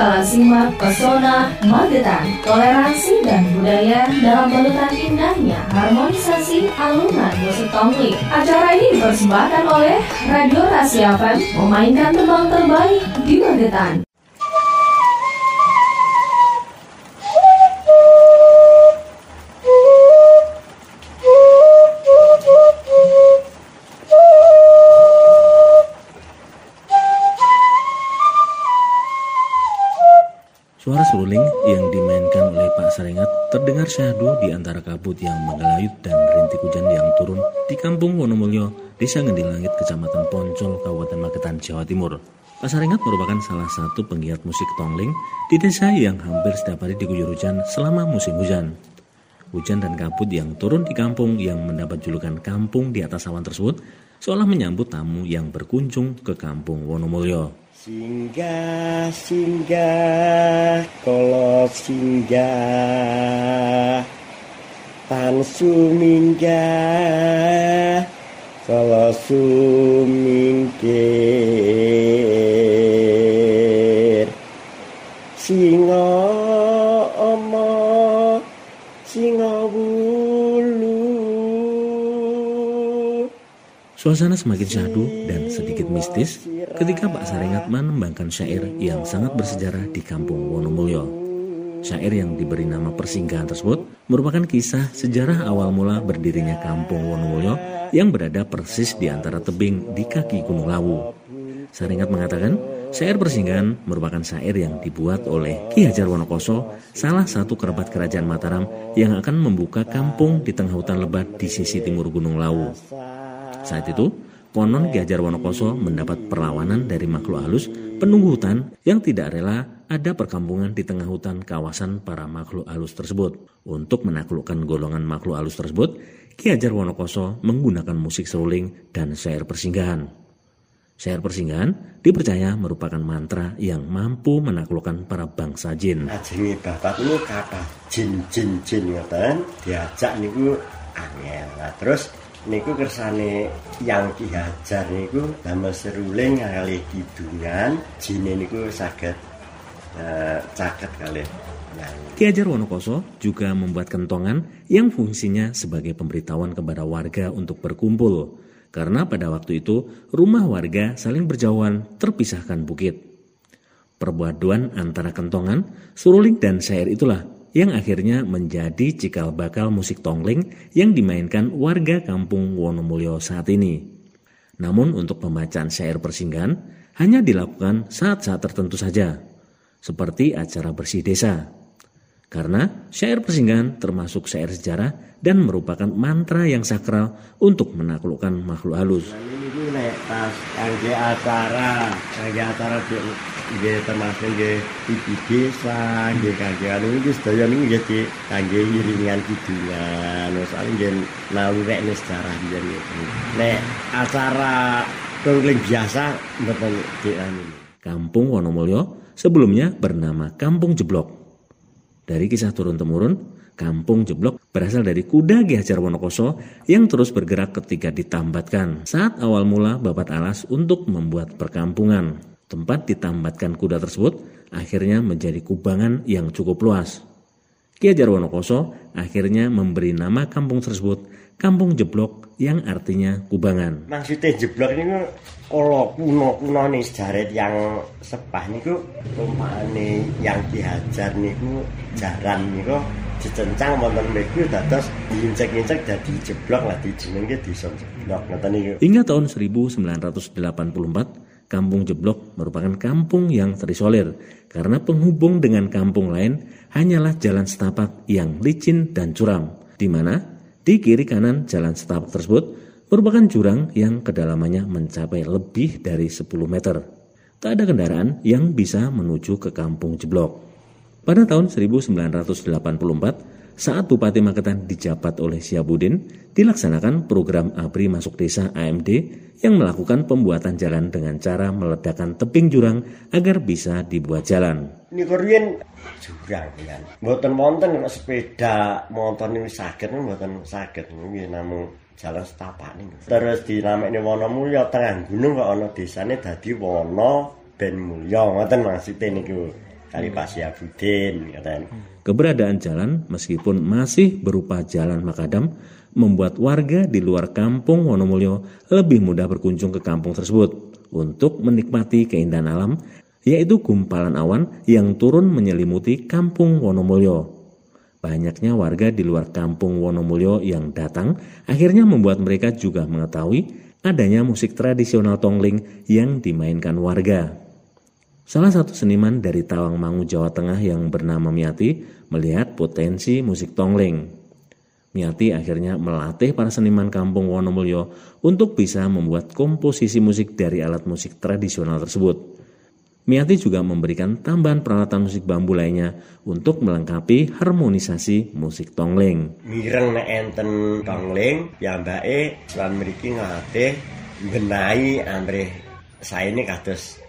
bakalan simak pesona Magetan, toleransi dan budaya dalam balutan indahnya harmonisasi alunan musik tongling. Acara ini dipersembahkan oleh Radio FM memainkan tembang terbaik di Magetan. Suara seruling yang dimainkan oleh Pak Sarengat terdengar syahdu di antara kabut yang menggelayut dan rintik hujan yang turun di kampung Wonomulyo, Desa Ngendilangit, Kecamatan Poncol, Kabupaten Magetan, Jawa Timur. Pak Sarengat merupakan salah satu penggiat musik tongling di desa yang hampir setiap hari diguyur hujan selama musim hujan. Hujan dan kabut yang turun di kampung yang mendapat julukan kampung di atas awan tersebut seolah menyambut tamu yang berkunjung ke kampung Wonomulyo. Singgah, singgah, kalau singgah. Tan suminggah, kalau sumingkir Singo omo, singo bulu Suasana semakin syahdu dan sedikit mistis ketika Pak Sarengat menembangkan syair yang sangat bersejarah di kampung Wonomulyo. Syair yang diberi nama persinggahan tersebut merupakan kisah sejarah awal mula berdirinya kampung Wonomulyo yang berada persis di antara tebing di kaki Gunung Lawu. Sarengat mengatakan, syair persinggahan merupakan syair yang dibuat oleh Ki Hajar Wonokoso, salah satu kerabat kerajaan Mataram yang akan membuka kampung di tengah hutan lebat di sisi timur Gunung Lawu. Saat itu, konon Ki Hajar Wonokoso mendapat perlawanan dari makhluk halus penunggu hutan yang tidak rela ada perkampungan di tengah hutan kawasan para makhluk halus tersebut. Untuk menaklukkan golongan makhluk halus tersebut, Ki Hajar Wonokoso menggunakan musik seruling dan syair persinggahan. Syair persinggahan dipercaya merupakan mantra yang mampu menaklukkan para bangsa jin. Ajengi bapak ini kata jin-jin-jin ngoten diajak niku angel. Nah, terus niku kersane yang Ki Hajar niku damel seruling kali kidungan jine niku saged uh, caket kali Ki Hajar Wonokoso juga membuat kentongan yang fungsinya sebagai pemberitahuan kepada warga untuk berkumpul. Karena pada waktu itu rumah warga saling berjauhan terpisahkan bukit. Perbuaduan antara kentongan, suruling dan syair itulah yang akhirnya menjadi cikal bakal musik tongling yang dimainkan warga kampung Wonomulyo saat ini. Namun untuk pembacaan syair persinggahan hanya dilakukan saat-saat tertentu saja, seperti acara bersih desa. Karena syair persinggahan termasuk syair sejarah dan merupakan mantra yang sakral untuk menaklukkan makhluk halus. Ini nek pas acara, acara nggih termasuk nggih iki desa nggih kangge anu iki sedaya niku nggih di kangge iringan kidungan. Soalnya nggih nawurek sejarah biyen nek acara tongling biasa mboten anu. Kampung Wonomulyo sebelumnya bernama Kampung Jeblok. Dari kisah turun-temurun, Kampung Jeblok berasal dari kuda Ki Hajar Wonokoso yang terus bergerak ketika ditambatkan. Saat awal mula babat alas untuk membuat perkampungan. Tempat ditambatkan kuda tersebut akhirnya menjadi kubangan yang cukup luas. Ki Hajar Wonokoso akhirnya memberi nama kampung tersebut Kampung Jeblok yang artinya kubangan. Maksudnya jeblok ini kalau kuno-kuno nih sejarah yang sepah niku umpamane yang dihajar niku jaran niku dicencang wonten mriku dados diincek-incek dadi jeblok lah dijenenge desa jeblok ngoten niku. Hingga tahun 1984 Kampung Jeblok merupakan kampung yang terisolir karena penghubung dengan kampung lain hanyalah jalan setapak yang licin dan curam, di mana di kiri kanan jalan setapak tersebut merupakan jurang yang kedalamannya mencapai lebih dari 10 meter. Tak ada kendaraan yang bisa menuju ke kampung Jeblok. Pada tahun 1984, saat Bupati Magetan dijabat oleh Siabudin, dilaksanakan program ABRI Masuk Desa AMD yang melakukan pembuatan jalan dengan cara meledakkan tebing jurang agar bisa dibuat jalan. Ini korean jurang kan. Mboten wonten nek sepeda motor ini sakit mboten sakit nggih namung jalan setapak nih. Terus dinamekne Wonomulyo tengah gunung kok ana desane dadi Wono Ben Mulya ngoten maksudnya niku. Kali Pak Syabudin katanya. Keberadaan jalan meskipun masih berupa jalan makadam membuat warga di luar kampung Wonomulyo lebih mudah berkunjung ke kampung tersebut untuk menikmati keindahan alam yaitu gumpalan awan yang turun menyelimuti kampung Wonomulyo. Banyaknya warga di luar kampung Wonomulyo yang datang akhirnya membuat mereka juga mengetahui adanya musik tradisional tongling yang dimainkan warga. Salah satu seniman dari Tawangmangu, Jawa Tengah yang bernama Miati melihat potensi musik tongling. Miati akhirnya melatih para seniman kampung Wonomulyo untuk bisa membuat komposisi musik dari alat musik tradisional tersebut. Miati juga memberikan tambahan peralatan musik bambu lainnya untuk melengkapi harmonisasi musik tongling. Mireng nek enten tongling, piyambake lan mriki ngatih benahi amrih saene kados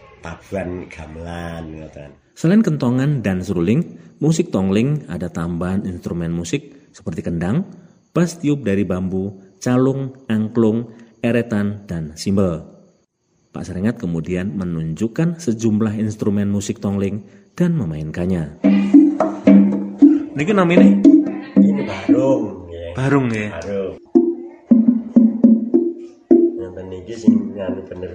gamelan ngoten. Selain kentongan dan seruling, musik tongling ada tambahan instrumen musik seperti kendang, bass tiup dari bambu, calung, angklung, eretan, dan simbol. Pak Serengat kemudian menunjukkan sejumlah instrumen musik tongling dan memainkannya. Niki namanya? Ini barung, ya. Barung ya. Barung. Nonton niki sing nganu bener.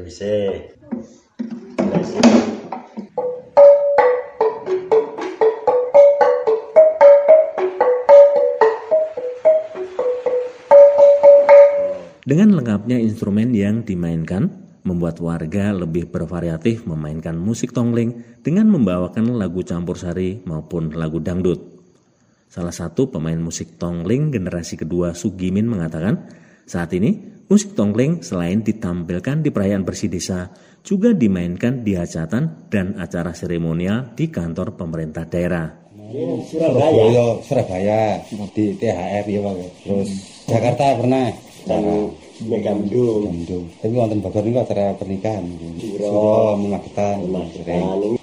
Dengan lengkapnya instrumen yang dimainkan, membuat warga lebih bervariatif memainkan musik tongling dengan membawakan lagu campur sari maupun lagu dangdut. Salah satu pemain musik tongling generasi kedua Sugimin mengatakan, saat ini musik tongling selain ditampilkan di perayaan bersih desa, juga dimainkan di hajatan dan acara seremonial di kantor pemerintah daerah. Surabaya, Surabaya di THR ya Pak. Terus Jakarta pernah. Tapi wonten Bogor niku acara pernikahan. Suro. Suro Magetan. Magetan. Agung.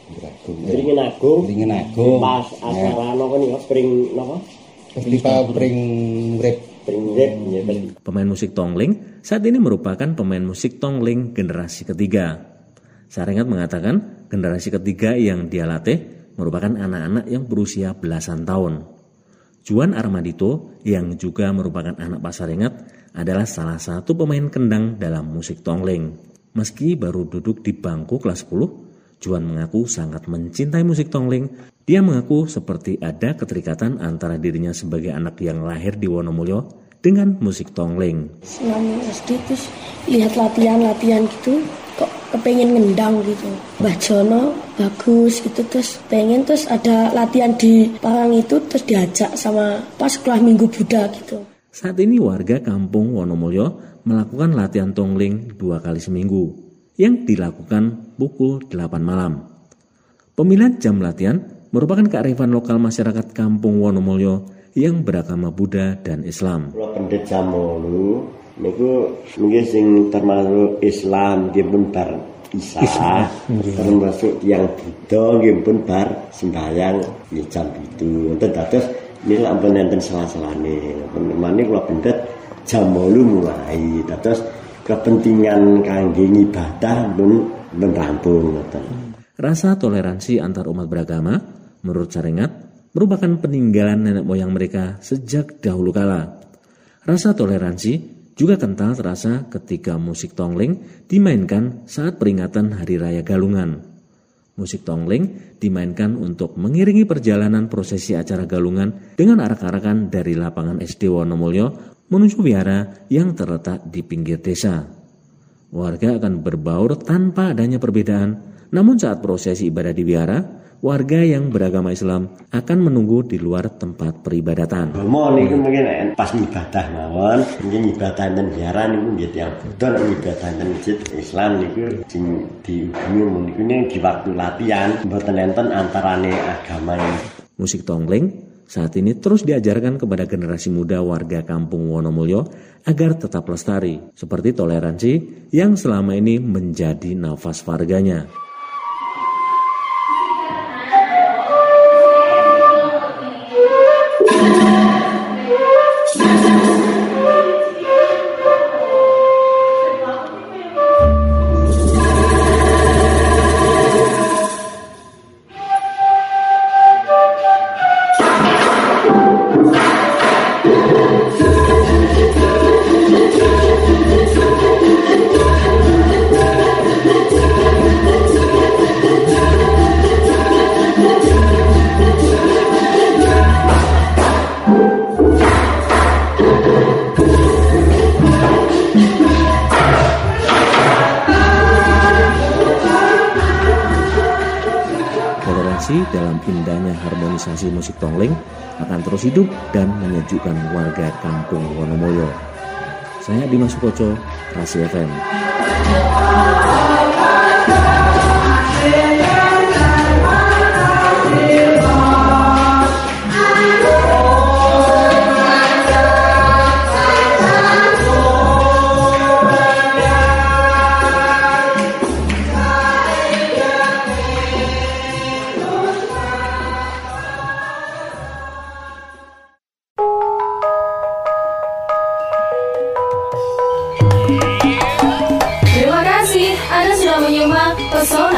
Beringin Agung. Pas acara napa nih spring napa? Festival Pring Rip. Spring rap ya kan. Pemain musik tongling saat ini merupakan pemain musik tongling generasi ketiga. Sarengat mengatakan generasi ketiga yang dia latih merupakan anak-anak yang berusia belasan tahun. Juan Armadito yang juga merupakan anak Pak Sarengat adalah salah satu pemain kendang dalam musik tongling. Meski baru duduk di bangku kelas 10, Juan mengaku sangat mencintai musik tongling. Dia mengaku seperti ada keterikatan antara dirinya sebagai anak yang lahir di Wonomulyo dengan musik tongling. selama SD terus lihat latihan-latihan gitu kok kepengen ngendang gitu Mbah Jono bagus gitu terus pengen terus ada latihan di Parang itu terus diajak sama pas sekolah Minggu Buddha gitu Saat ini warga kampung Wonomulyo melakukan latihan tongling dua kali seminggu yang dilakukan pukul 8 malam. Pemilihan jam latihan merupakan kearifan lokal masyarakat kampung Wonomulyo yang beragama Buddha dan Islam. Kula pendet Jamolu niku nggih sing termasuk Islam nggih pun bar Isa, termasuk yang Buddha nggih pun bar sembahyang nggih jam itu. Wonten dados ini lak ampun enten salah-salahne. Mane kula pendet Jamolu mulai dados kepentingan kangge ibadah pun pun rampung ngoten. Rasa toleransi antar umat beragama, menurut Sarengat, merupakan peninggalan nenek moyang mereka sejak dahulu kala. Rasa toleransi juga kental terasa ketika musik tongling dimainkan saat peringatan Hari Raya Galungan. Musik tongling dimainkan untuk mengiringi perjalanan prosesi acara Galungan dengan arak-arakan dari lapangan SD Wonomulyo menuju wihara yang terletak di pinggir desa. Warga akan berbaur tanpa adanya perbedaan, namun saat prosesi ibadah di wihara, warga yang beragama Islam akan menunggu di luar tempat peribadatan. Mau niku mungkin nek pas ibadah mawon, mungkin ibadah enten biara niku nggih Buddha nek ibadah enten masjid Islam niku sing dihubungi niku ning di waktu latihan mboten enten antarane agama yang Musik tongling saat ini terus diajarkan kepada generasi muda warga kampung Wonomulyo agar tetap lestari, seperti toleransi yang selama ini menjadi nafas warganya. Harmonisasi musik tongling akan terus hidup dan menyejukkan warga kampung Wonomulyo. Saya Dimas Koco, Rasi FM.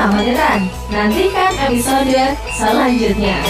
Pesona Magetan. Nantikan episode selanjutnya.